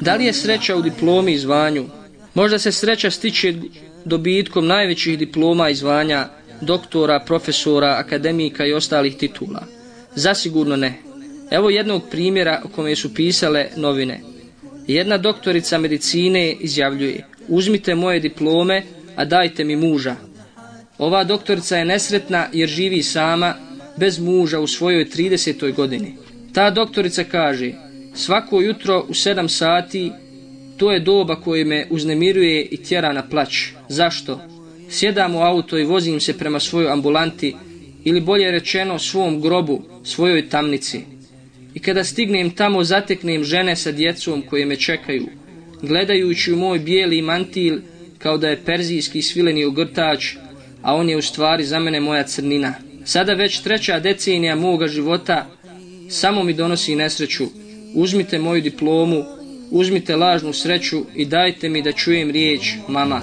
Da li je sreća u diplomi i zvanju? Možda se sreća stiče dobitkom najvećih diploma i zvanja, doktora, profesora, akademika i ostalih titula. Zasigurno ne. Evo jednog primjera o kome su pisale novine. Jedna doktorica medicine izjavljuje, uzmite moje diplome, a dajte mi muža. Ova doktorica je nesretna jer živi sama, bez muža u svojoj 30. godini. Ta doktorica kaže, svako jutro u 7 sati, to je doba koje me uznemiruje i tjera na plać. Zašto? Sjedam u auto i vozim se prema svojoj ambulanti, ili bolje rečeno svom grobu, svojoj tamnici. I kada stignem tamo, zateknem žene sa djecom koje me čekaju, gledajući u moj bijeli mantil kao da je perzijski svileni ogrtač, a on je u stvari za mene moja crnina. Sada već treća decenija moga života samo mi donosi nesreću. Uzmite moju diplomu, uzmite lažnu sreću i dajte mi da čujem riječ mama.